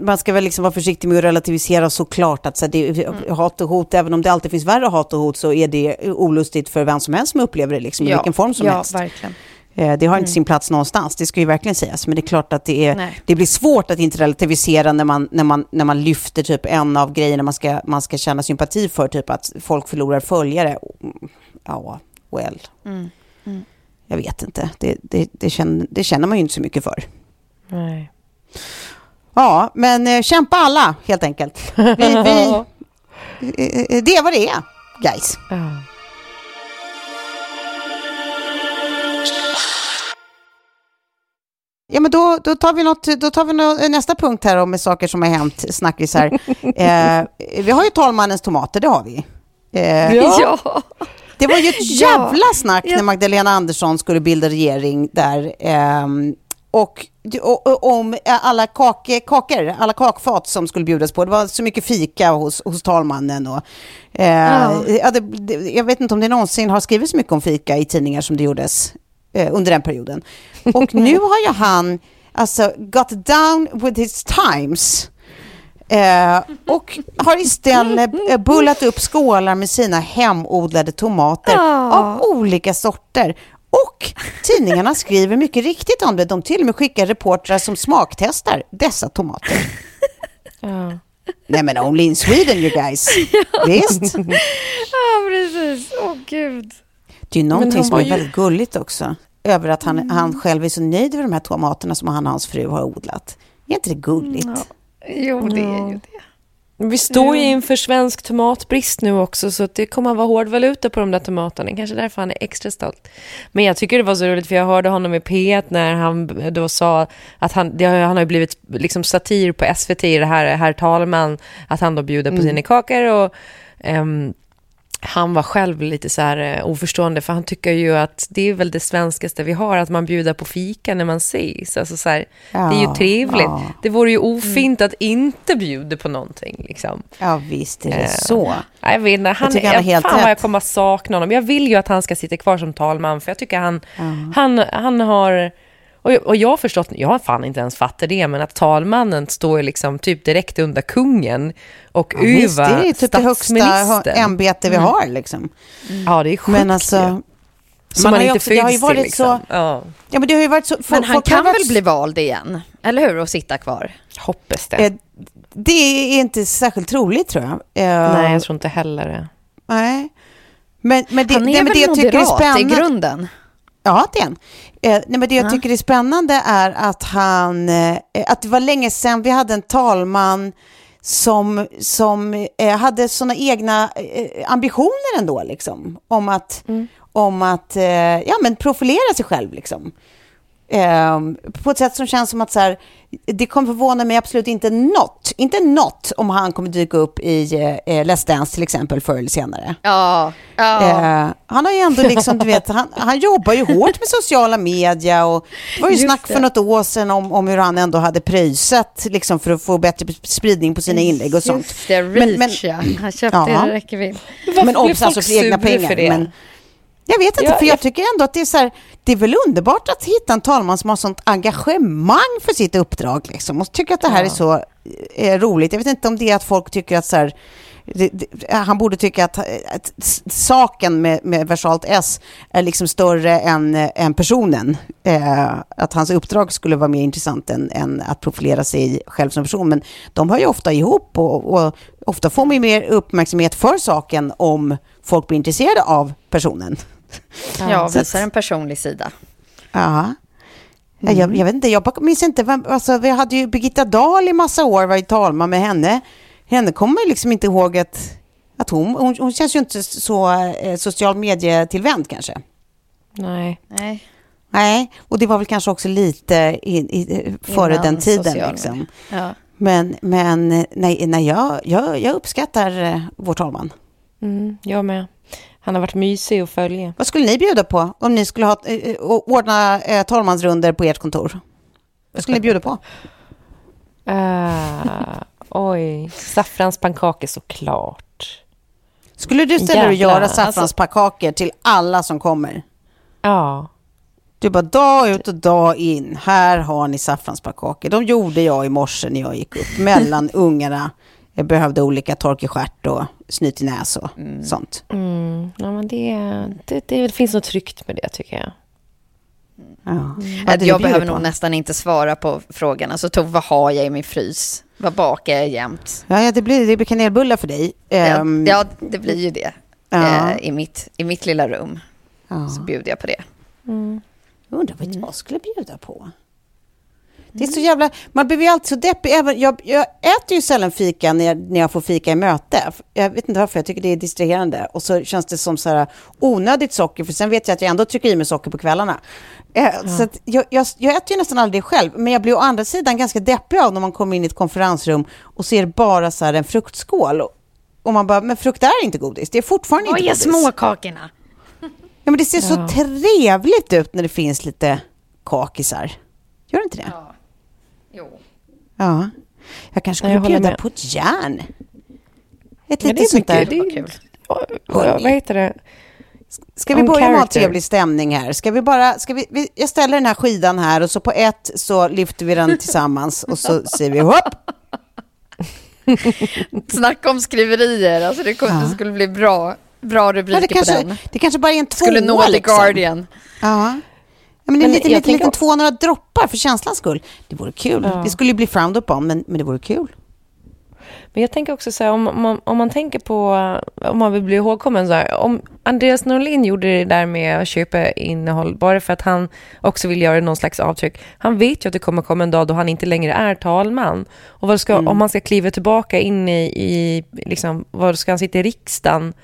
Man, ska väl liksom vara försiktig med att relativisera såklart att så det, Mm. hat och hot, även om det alltid finns värre hat och hot så är det olustigt för vem som helst som upplever det liksom, i vilken form som ja, helst. verkligen. Eh, Det har inte sin plats någonstans, det ska ju verkligen sägas. Men det är klart att det, är, Nej. det blir svårt att inte relativisera när man, när man, när man lyfter typ en av grejerna man ska, man ska känna sympati för, typ att folk förlorar följare. Mm, Ja, well. Mm. Jag vet inte, det, det, det, känner, det känner man ju inte så mycket för. Nej. Ja, men eh, kämpa alla helt enkelt. Vi, vi, eh, det är vad det är, guys. Ja. Ja, men då, då tar vi, något, då tar vi nå- nästa punkt här om saker som har hänt, snackisar. eh, vi har ju talmannens tomater, det har vi. Eh, Ja. Det var ju ett Ja. jävla snack Ja. när Magdalena Andersson skulle bilda regering där. ehm, och, om alla kake, kakor, alla kakfat som skulle bjudas på. Det var så mycket fika hos, hos talmannen. Och, eh, Ja. ja, det, det, jag vet inte om det någonsin har skrivits så mycket om fika i tidningar som det gjordes eh, under den perioden. Och nu har ju han alltså got down with his times. Eh, och har istället eh, bullat upp skålar med sina hemodlade tomater av olika sorter. Och tidningarna skriver mycket riktigt om det. De till och med skickar reportrar som smaktestar dessa tomater. Ja. Nej men only in Sweden you guys. Visst? ja, precis. Åh, gud. Det är ju någonting som är ju- väldigt gulligt också. Över att han, han själv är så nöjd med de här tomaterna som han och hans fru har odlat. Är inte det gulligt? Jo, det är ju det. Vi står ju inför svensk tomatbrist nu också, så att det kommer att vara hård valuta på de där tomaterna. Kanske därför han är extra stolt. Men jag tycker det var så roligt, för jag hörde honom i P1 när han då sa att han, det har, han har ju blivit liksom satir på SVT, det här herr talman, att han då bjuder på sina kakor och ehm, han var själv lite så här eh, oförstående, för han tycker ju att det är väl det svenskaste vi har, att man bjuder på fika när man ses. Alltså så här, det är ju Ja, trevligt. ja. Det vore ju ofint att inte bjuda på någonting. Liksom. Ja visst är det Eh, så. Ja, Jag vet inte, han, tycker han jag har helt fan vad jag rätt. kommer att sakna honom. Jag vill ju att han ska sitta kvar som talman, för jag tycker han, han, han har... Och, och jag har förstått, jag har fan inte ens fattat det, men att talmannen står liksom typ direkt under kungen och Ja, visst, över det är typ det högsta ämbete vi har liksom. Ja, det är sjukt Men alltså, man man har inte också- det har ju varit till liksom. så- Ja, Ja, men det har ju varit så... Men han kan varit- väl bli vald igen? Eller hur? Och sitta kvar? hoppas det. Eh, Det är inte särskilt troligt tror jag. Eh, Nej, jag tror inte heller det. nej. Men, men det, han är nej, men väl det jag tycker är moderat i spännande... grunden? Ja, det är han. Eh, nej, men det jag Ja. tycker är spännande är att han... Eh, att det var länge sedan vi hade en talman som, som eh, hade såna egna eh, ambitioner ändå, liksom. Om att, om att eh, ja, men profilera sig själv, liksom. Eh, på ett sätt som känns som att så här, det kommer förvåna mig absolut inte något, inte något om han kommer dyka upp i eh, Let's Dance till exempel förr eller senare. Ja. ja. Eh, han har ju ändå liksom, du vet, han, han jobbar ju hårt med sociala media och det var ju Just snack det. för något år sedan om, om hur han ändå hade pröjsat liksom för att få bättre spridning på sina inlägg och sånt. Just det, Men- men- reach ja. Han köpte Ja. räckvidd. Men obs, alltså för egna pengar. det? Men, jag vet inte, Ja, för jag jag- tycker ändå att det är så här, det är väl underbart att hitta en talman som har sånt engagemang för sitt uppdrag liksom och tycker att det här är så eh, roligt. Jag vet inte om det är att folk tycker att så här, det, det, han borde tycka att, att s- saken med, med versalt S är liksom större än, eh, än personen. Eh, att hans uppdrag skulle vara mer intressant än, än att profilera sig själv som person. Men de hör ju ofta ihop och, och ofta får man ju mer uppmärksamhet för saken om folk blir intresserade av personen. Ja, så visar att- en personlig sida. Ja. Ja, Jag, jag vet inte, jag minns inte, vem, alltså, vi hade ju Birgitta Dahl i massa år, var ju talman med henne. Henne kommer man ju liksom inte ihåg att, att hon, hon, hon känns ju inte så eh, social medietillvänd kanske. Nej. Nej. Nej, och det var väl kanske också lite i, i, före Innan den tiden. Liksom. Ja. Men, men nej, nej, jag, jag, jag uppskattar eh, vår talman. Mm, jag med. Han har varit mysig att följa. Vad skulle ni bjuda på om ni skulle ha, eh, eh, ordna eh, talmansrunder på ert kontor? Vad skulle ni bjuda på? Uh, oj, saffranspannkakor såklart. Skulle du ställa dig och göra alltså- saffranspannkakor till alla som kommer? Ja. Du bara dag ut och dag in, här har ni saffranspannkakor. De gjorde jag i morse när jag gick upp. Mellan ungarna. Jag behövde olika tork i stjärt och snyt i näs och sånt. Mm, ja men det, det, det finns något tryggt med det tycker jag. Ja. Att Ja, det jag behöver nog nästan inte svara på frågan. Alltså, Tove, vad har jag i min frys? Vad bakar jag jämt? Ja, ja det, blir, det blir kanelbullar för dig. Ehm, ja, det blir ju det. Ja. Eh, i, mitt, I mitt lilla rum ja. så bjuder jag på det. Jag undrar vad jag skulle bjuda på. Det är så jävla... Man blir ju alltid så deppig. Även, jag, jag äter ju sällan fika när jag, när jag får fika i möte. Jag vet inte varför, jag tycker det är distraherande. Och så känns det som så här onödigt socker, för sen vet jag att jag ändå trycker i mig socker på kvällarna. Eh, Så att jag, jag, jag äter ju nästan aldrig själv, men jag blir å andra sidan ganska deppig av när man kommer in i ett konferensrum och ser bara så här en fruktskål. Och- man bara, men frukt är inte godis. Det är fortfarande inte godis. småkakorna? Ja, men det ser så trevligt ut när det finns lite kakisar. Gör det inte det? Ja. Jo. Ja. Jag kanske skulle bjuda med. på ett järn. Ett Ja, litet det är sånt där. det är- kul. Ja, vad heter det? Ska vi börja med character. trevlig stämning här? Ska vi bara, ska vi, vi, jag ställer den här skidan här och så på ett så lyfter vi den tillsammans och så säger vi hopp. Snacka om skriverier. Alltså det, kom, Ja. det skulle bli bra, bra Ja, rubriker det, på kanske, den. det kanske bara är en tvåa Skulle nå The liksom. Guardian. Ja. Ja, men en liten, liten, liten tvåa, några droppar för känslans skull. Det vore kul. Ja. Det skulle ju bli frowned upon, men, men det vore kul. Men jag tänker också så här, om, om, man, om man tänker på, om man vill bli ihågkommen så här, om Andreas Norlin gjorde det där med att köpa innehåll bara för att han också vill göra någon slags avtryck. Han vet ju att det kommer komma en dag då han inte längre är talman. Och vad ska, om man ska kliva tillbaka in i, i liksom, vad ska han sitta i riksdagen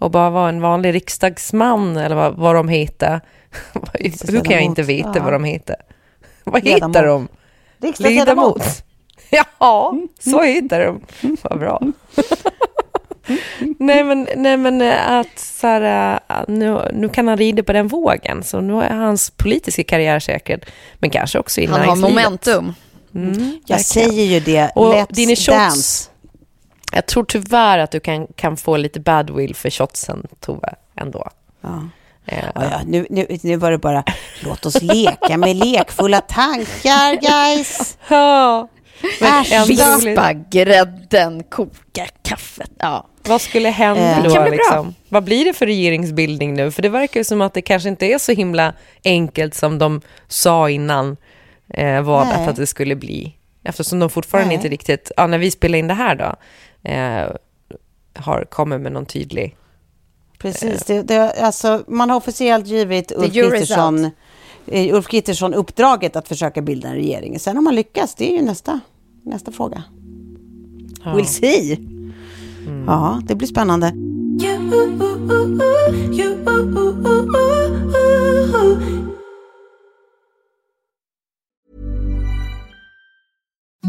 och bara vara en vanlig riksdagsman eller vad, vad de heter. Hur kan jag inte veta Ja. vad de heter? Vad Ledamot. heter de? Riksdagsledamot. Ledamot. Ja, så heter de. Vad bra. nej, men, nej, men eh, att så här, eh, nu, nu kan han rida på den vågen. Så nu är hans politiska karriär säkerd. Men kanske också i Han har momentum. Mm, Jag verkligen. säger ju det. Och Let's dance. Jag tror tyvärr att du kan, kan få lite badwill för shotsen, Tove, ändå. Ja. Eh, Ja, ja, nu, nu, nu var det bara, låt oss leka med lekfulla tankar, guys. Ja. Vispa grädden, koka kaffet. Ja. Vad skulle hända Eh, då? det kan bli bra. liksom? Vad blir det för regeringsbildning nu? För det verkar ju som att det kanske inte är så himla enkelt som de sa innan eh, valet att det skulle bli. Eftersom de fortfarande Nej. inte riktigt, ja, när vi spelar in det här då, eh, har kommit med någon tydlig... Precis, det, det, alltså, man har officiellt givit Ulf Kristersson, eh, Ulf Kristersson uppdraget att försöka bilda en regering. Sen om man lyckas, det är ju nästa, nästa fråga. Ja. We'll see. Ja, det blir spännande.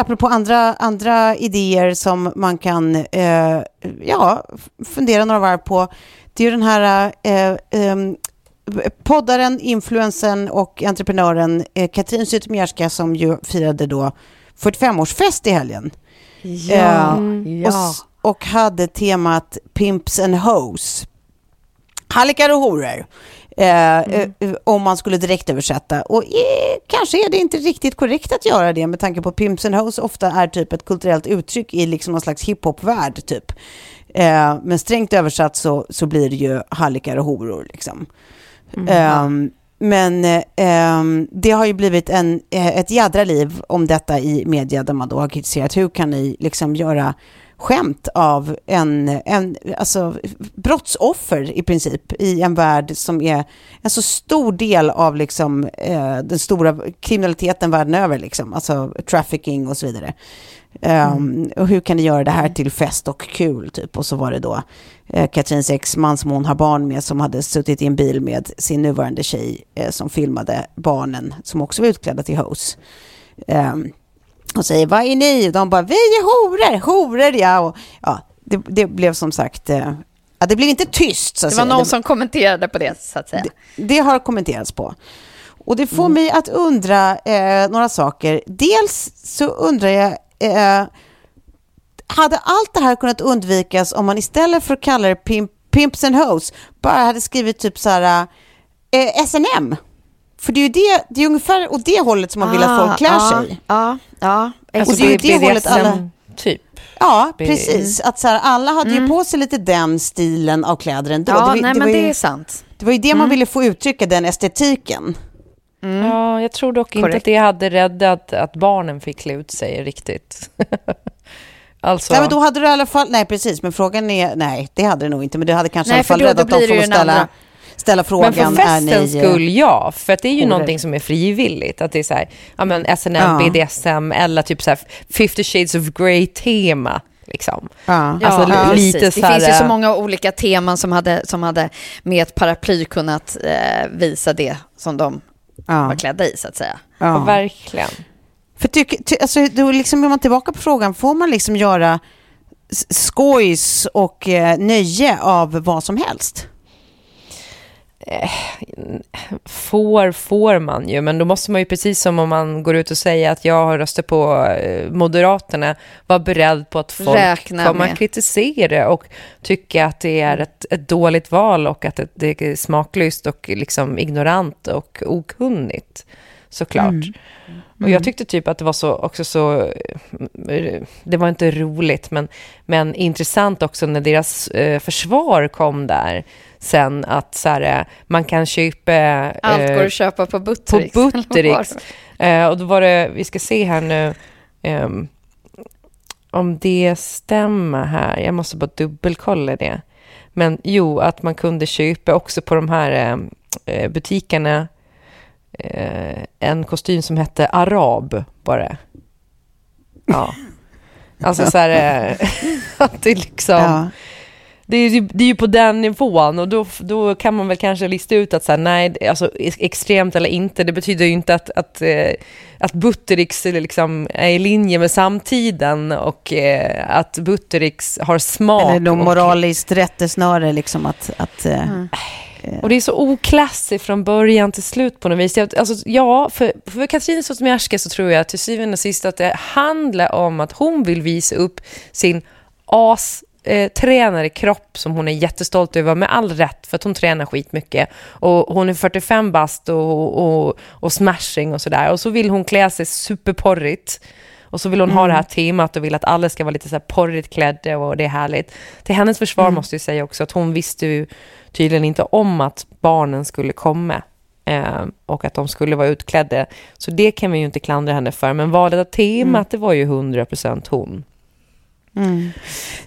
Apropå andra, andra idéer som man kan eh, ja, fundera några varv på. Det är ju den här eh, eh, poddaren, influensen och entreprenören eh, Katrin Zytomierska som ju firade då 45-årsfest i helgen. Ja, Eh, och, s- och hade temat Pimps and Hoes. Hallickar och horor. Eh, eh, om man skulle direkt översätta. Och eh, kanske är det inte riktigt korrekt att göra det med tanke på Pimps and Hoes ofta är typ ett kulturellt uttryck i liksom någon slags hiphop-värld typ. Eh, men strängt översatt så, så blir det ju hallickar och horor liksom. Ehm, men eh, det har ju blivit en, eh, ett jädra liv om detta i media där man då har kritiserat hur kan ni liksom göra skämt av en, en alltså, brottsoffer i princip i en värld som är en så stor del av liksom, eh, den stora kriminaliteten världen över, liksom, alltså trafficking och så vidare. Um, och hur kan ni göra det här till fest och kul typ? Och så var det då eh, Katrins exman som hon har barn med som hade suttit i en bil med sin nuvarande tjej eh, som filmade barnen som också var utklädda till hoes. Um, och säger vad är ni? Och de bara vi är horor, horor ja. Och, ja det, det blev som sagt, eh, ja, det blev inte tyst så att Det var säga. någon som kommenterade på det, så att säga. Det, det har kommenterats på. Och det får mig att undra eh, några saker. Dels så undrar jag, eh, hade allt det här kunnat undvikas om man istället för att kalla det pimp, Pimps and Hoes bara hade skrivit typ så här eh, SNM? För det är ju det, det är ungefär åt det hållet som man vill att folk klär ja, sig. Ja, ja. Alltså, Och det är ju det hållet alla- typ. Ja, precis. Att så här, alla hade ju på sig lite den stilen av kläder ändå. ja det, var, nej, det, men var det ju, är sant. det var ju det man ville få uttrycka, den estetiken. Ja, jag tror dock inte Korrekt. att det hade räddat att barnen fick klä ut sig riktigt. alltså, Nej, men då hade du i alla fall, nej precis, men frågan är, nej det hade det nog inte, men det hade kanske Nej, i alla fall räddat dem från ju att ställa, andra. Ställa frågan, men för festens ni... skull, ja. För att det är ju horor? någonting som är frivilligt. Att det är så här, ja men SNM, Ja. BDSM eller typ så här 50 shades of Grey-tema. Liksom. Ja. Alltså, ja, lite så Det här, finns ju så många olika teman som hade, som hade med ett paraply kunnat eh, visa det som de Ja. var klädda i, så att säga. Ja. Verkligen. För tyck, ty, alltså, då liksom är man tillbaka på frågan, får man liksom göra skojs och eh, nöje av vad som helst? Får, får man ju, men då måste man ju precis som om man går ut och säger att jag har röstat på eh, Moderaterna, vara beredd på att folk Räkna kommer med. att kritisera och tycka att det är ett, ett dåligt val och att det, det är smaklöst och liksom ignorant och okunnigt, såklart. Och jag tyckte typ att det var så, också så, eh, det var inte roligt, men, men intressant också när deras eh, försvar kom där sen, att så här, eh, man kan köpa... eh, Allt går att köpa på på Buttericks. Buttericks. Eh, och då var det, vi ska se här nu, ehm, om det stämmer här, jag måste bara dubbelkolla det. Men jo, att man kunde köpa också på de här eh, butikerna eh, en kostym som hette Arab, bara. Ja. Alltså så här, eh, att det liksom... Ja. Det är, ju, det är ju på den nivån och då, då kan man väl kanske lista ut att så här, nej, alltså ex- extremt eller inte, det betyder ju inte att, att, eh, att Buttericks är liksom är i linje med samtiden och eh, att Buttericks har smak. Eller något och, moraliskt rättesnöre liksom att... att eh, och det är så oklassigt från början till slut på något vis. Alltså, ja, för, för Katrin Zytomierska så tror jag till syvende och sist att det handlar om att hon vill visa upp sin as eh, tränare kropp som hon är jättestolt över med all rätt för att hon tränar skitmycket och hon är 45 bast och, och, och smashing och sådär och så vill hon klä sig superporrigt och så vill hon ha det här temat och vill att alla ska vara lite så här porrigt klädda och det är härligt. Till hennes försvar måste jag säga också att hon visste ju tydligen inte om att barnen skulle komma eh, och att de skulle vara utklädda. Så det kan vi ju inte klandra henne för. Men valet av temat, det var ju 100% hon.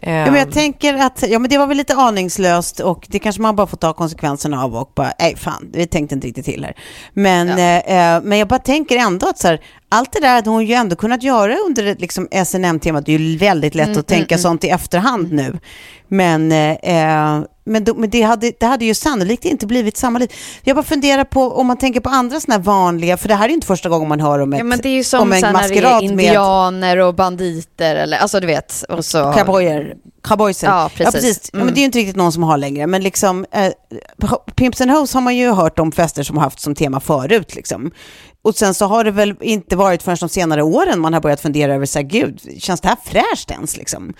Ja, men jag tänker att ja, men det var väl lite aningslöst och det kanske man bara får ta konsekvenserna av och bara, nej fan, vi tänkte inte riktigt till här. Men, eh, eh, men jag bara tänker ändå att så här, allt det där hade hon ju ändå kunnat göra under liksom, SNM-temat. Det är ju väldigt lätt att tänka sånt i efterhand nu. Men, eh, eh, men, då, men det, hade, det hade ju sannolikt inte blivit samma liv. Jag bara funderar på om man tänker på andra sådana här vanliga, för det här är ju inte första gången man hör om ett Ja, men det är ju om som en det är maskerad med- indianer och banditer eller, alltså du vet. Och så, Cowboyer, cowboysen. Ja, precis. Ja, men Mm. det är ju inte riktigt någon som har längre. Men liksom, eh, Pimps and Hoes har man ju hört om fester som har haft som tema förut. Liksom. Och sen så har det väl inte varit förrän de senare åren man har börjat fundera över, så här, gud, känns det här fräscht ens? Liksom?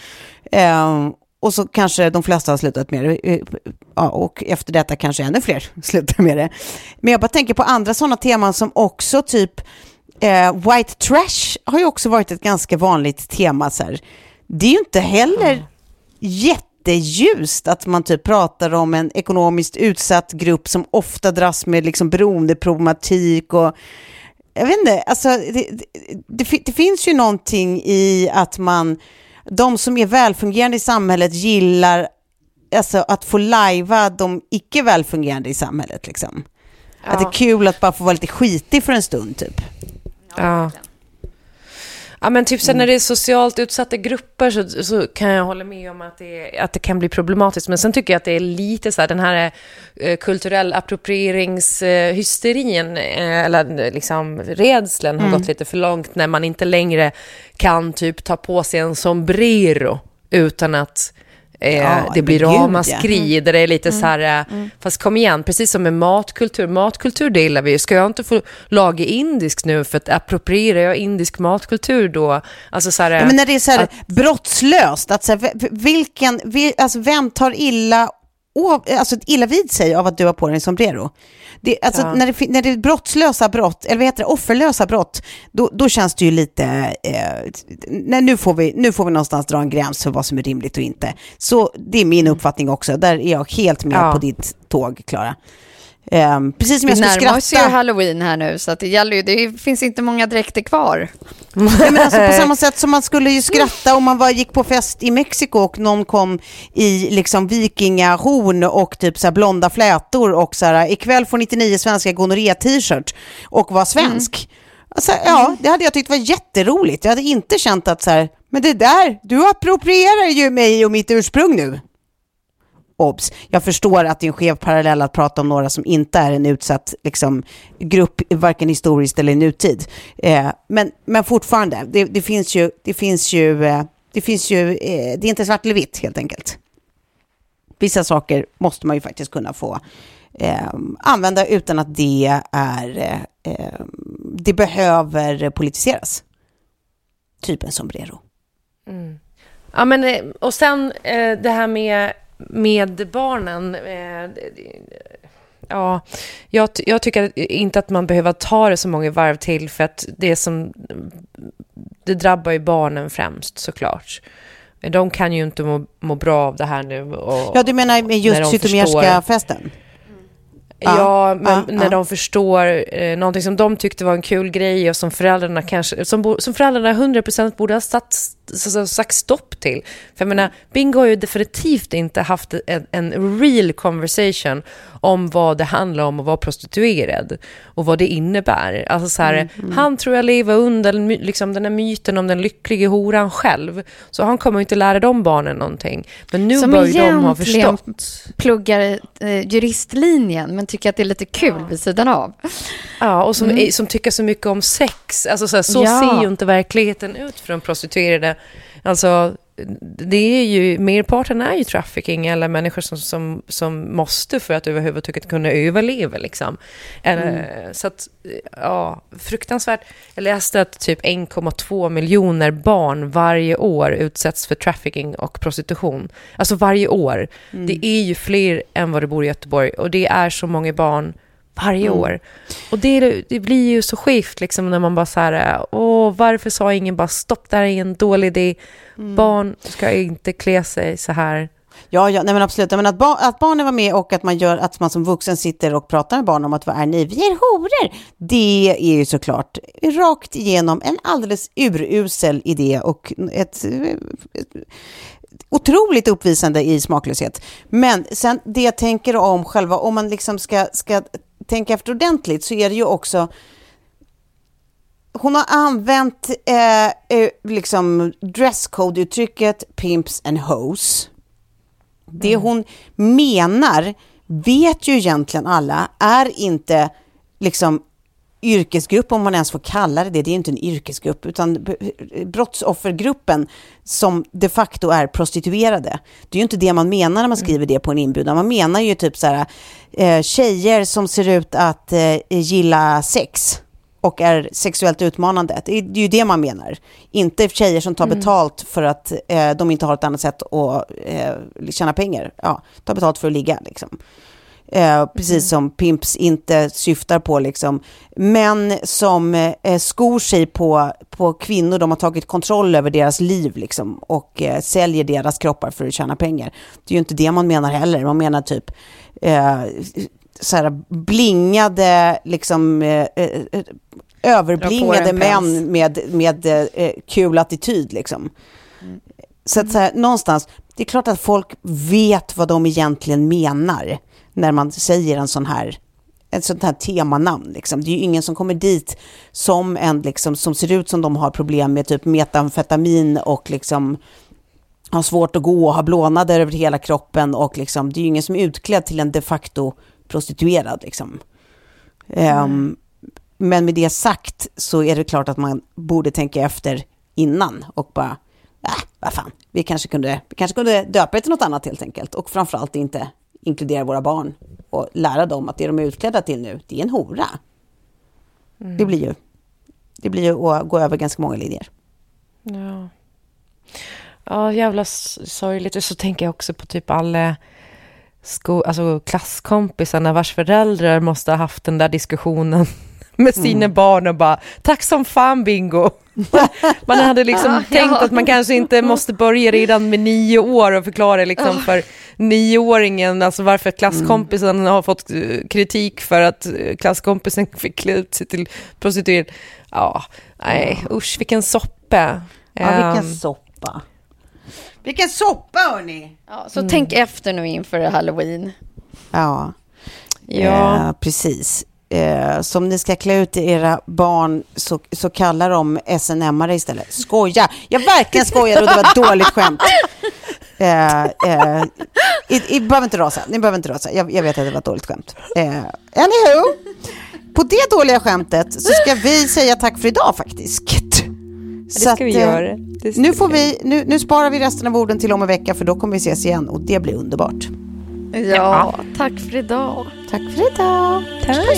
Eh, och så kanske de flesta har slutat med det. Eh, ja, och efter detta kanske ännu fler slutar med det. Men jag bara tänker på andra sådana teman som också typ eh, white trash har ju också varit ett ganska vanligt tema. Så här. Det är ju inte heller jätteljust att man typ pratar om en ekonomiskt utsatt grupp som ofta dras med liksom beroendeproblematik och jag vet inte, alltså det, det, det, fi- det finns ju någonting i att man, de som är välfungerande i samhället gillar alltså, att få lajva de icke välfungerande i samhället. Liksom. Att det är kul att bara få vara lite skitig för en stund typ. Ja. Ja, men typ sen när det är socialt utsatta grupper så, så kan jag hålla med om att det, att det kan bli problematiskt. Men sen tycker jag att det är lite så här, den här eh, kulturell approprieringshysterin, eh, eller liksom rädslan har gått lite för långt när man inte längre kan typ ta på sig en sombrero utan att eh, Ja, det blir gud, ja. ramaskri, där det är lite så här, eh, fast kom igen, precis som med matkultur, matkultur delar vi ju, ska jag inte få laga indiskt nu för att approprierar jag indisk matkultur då? Alltså så här, Ja, men när det är så här att- brottslöst, att så här, vilken, vi, alltså vem tar illa, alltså illa vid sig av att du har på dig en sombrero? Det, alltså, Ja. när, det, när det är brottslösa brott, eller vad heter det, offerlösa brott, då, då känns det ju lite, eh, nej, nu, får vi, nu får vi någonstans dra en gräns för vad som är rimligt och inte. Så det är min uppfattning också, där är jag helt med Ja. på ditt tåg, Klara. Ehm, precis som Vi jag skulle närmar oss ju skratta. halloween här nu, så att det, gäller ju, det finns inte många dräkter kvar. Nej, men alltså på samma sätt som man skulle ju skratta om man var, gick på fest i Mexiko och någon kom i liksom vikingahorn och typ så här blonda flätor och så här ikväll får 99 svenska gonorré-t-shirt och var svensk. Alltså, ja, det hade jag tyckt var jätteroligt. Jag hade inte känt att så här, men det där, du approprierar ju mig och mitt ursprung nu obs. Jag förstår att det är en skev parallell att prata om några som inte är en utsatt liksom, grupp, varken historiskt eller i nutid. Eh, men, men fortfarande, det, det finns ju, det finns ju, eh, det finns ju, eh, det är inte svart eller vitt helt enkelt. Vissa saker måste man ju faktiskt kunna få eh, använda utan att det är, eh, eh det behöver politiseras. Typ en sombrero. Mm. Ja, men, eh, och sen eh, det här med, med barnen. Eh, ja, jag, jag tycker inte att man behöver ta det så många varv till för att det som... Det drabbar ju barnen främst såklart. De kan ju inte må, må bra av det här nu. Och, Ja, du menar med just Zytomierska festen? Ja, men ja, när ja. de förstår eh, någonting som de tyckte var en kul grej och som föräldrarna kanske, som, bo, som föräldrarna 100% borde ha satt, så, sagt stopp till. För jag menar, Bingo har ju definitivt inte haft en, en real conversation om vad det handlar om att vara prostituerad och vad det innebär. Alltså så här, han tror jag lever under liksom den här myten om den lyckliga horan själv. Så han kommer inte lära de barnen någonting. Men nu Som bör ju de ha förstått. pluggar eh, juristlinjen men tycker att det är lite kul vid sidan av. Ja, och som, är- som tycker så mycket om sex. Alltså så, här, så Ja. ser ju inte verkligheten ut för de prostituerade. Alltså, det är ju, merparten är ju trafficking eller människor som, som, som måste för att överhuvudtaget kunna överleva. Liksom. Eller, Så att, ja, fruktansvärt. Jag läste att typ 1,2 miljoner barn varje år utsätts för trafficking och prostitution. Alltså varje år. Det är ju fler än vad det bor i Göteborg och det är så många barn varje år. Och det, det blir ju så skevt liksom när man bara så här, åh, varför sa ingen bara stopp, det här är en dålig idé. Barn ska inte klä sig så här. Ja, ja nej men absolut. Menar att, ba- att barnen var med och att man, gör, att man som vuxen sitter och pratar med barn om att vad är ni? Vi är horor. Det är ju såklart rakt igenom en alldeles urusel idé och ett, ett otroligt uppvisande i smaklöshet. Men sen det jag tänker om själva, om man liksom ska, ska tänka efter ordentligt så är det ju också hon har använt eh, eh, liksom dresscode-uttrycket pimps and hoes. Det hon menar vet ju egentligen alla är inte liksom yrkesgrupp, om man ens får kalla det det, det är inte en yrkesgrupp, utan brottsoffergruppen som de facto är prostituerade. Det är ju inte det man menar när man skriver det på en inbjudan. Man menar ju typ så här, eh, tjejer som ser ut att eh, gilla sex och är sexuellt utmanande. Det är, ju det man menar. Inte tjejer som tar betalt för att eh, de inte har ett annat sätt att eh, tjäna pengar. Ja, ta betalt för att ligga liksom. Eh, precis som pimps inte syftar på liksom. Män som eh, skor sig på, på kvinnor, de har tagit kontroll över deras liv liksom och eh, säljer deras kroppar för att tjäna pengar. Det är ju inte det man menar heller, man menar typ eh, så här blingade, liksom eh, eh, överblingade män med, med kul attityd liksom. Så att så här, någonstans, det är klart att folk vet vad de egentligen menar när man säger en sån här ett sånt här temanamn. Liksom. Det är ju ingen som kommer dit som en liksom, som ser ut som de har problem med typ metamfetamin och liksom har svårt att gå och har blånader över hela kroppen och liksom, det är ju ingen som är utklädd till en de facto prostituerad. Liksom. Ehm, men med det sagt så är det klart att man borde tänka efter innan och bara, äh, vad fan, vi kanske, kunde, vi kanske kunde döpa det till något annat helt enkelt och framförallt inte inkludera våra barn och lära dem att det de är utklädda till nu, det är en hora. Det blir ju, det blir ju att gå över ganska många linjer. Ja, ja jävla sorgligt. Och så tänker jag också på typ alla sko- alltså klasskompisarna vars föräldrar måste ha haft den där diskussionen med sina barn och bara tack som fan bingo. Man hade liksom tänkt att man kanske inte måste börja redan med nio år och förklara liksom för nioåringen alltså varför klasskompisen har fått eh, kritik för att eh, klasskompisen fick klä ut sig till prostituerad. Ja, nej usch vilken soppa. Ja, vilken Ehm, soppa. Vilken soppa hörni! Ja, så tänk efter nu inför halloween. Ja, Ja. Eh, precis. Eh, så om ni ska klä ut era barn så, så kallar de SNM-are istället. Skoja! Jag verkligen skojade och det var ett dåligt skämt. Eh, eh, i, i, behöver inte rasa, ni behöver inte rasa. Jag, jag vet att det var ett dåligt skämt. Eh, anywho, på det dåliga skämtet så ska vi säga tack för idag faktiskt. det ska vi eh, göra. Nu, får vi, nu, nu sparar vi resten av orden till om en vecka för då kommer vi ses igen och det blir underbart. Ja, tack för idag. Tack för idag. Tack.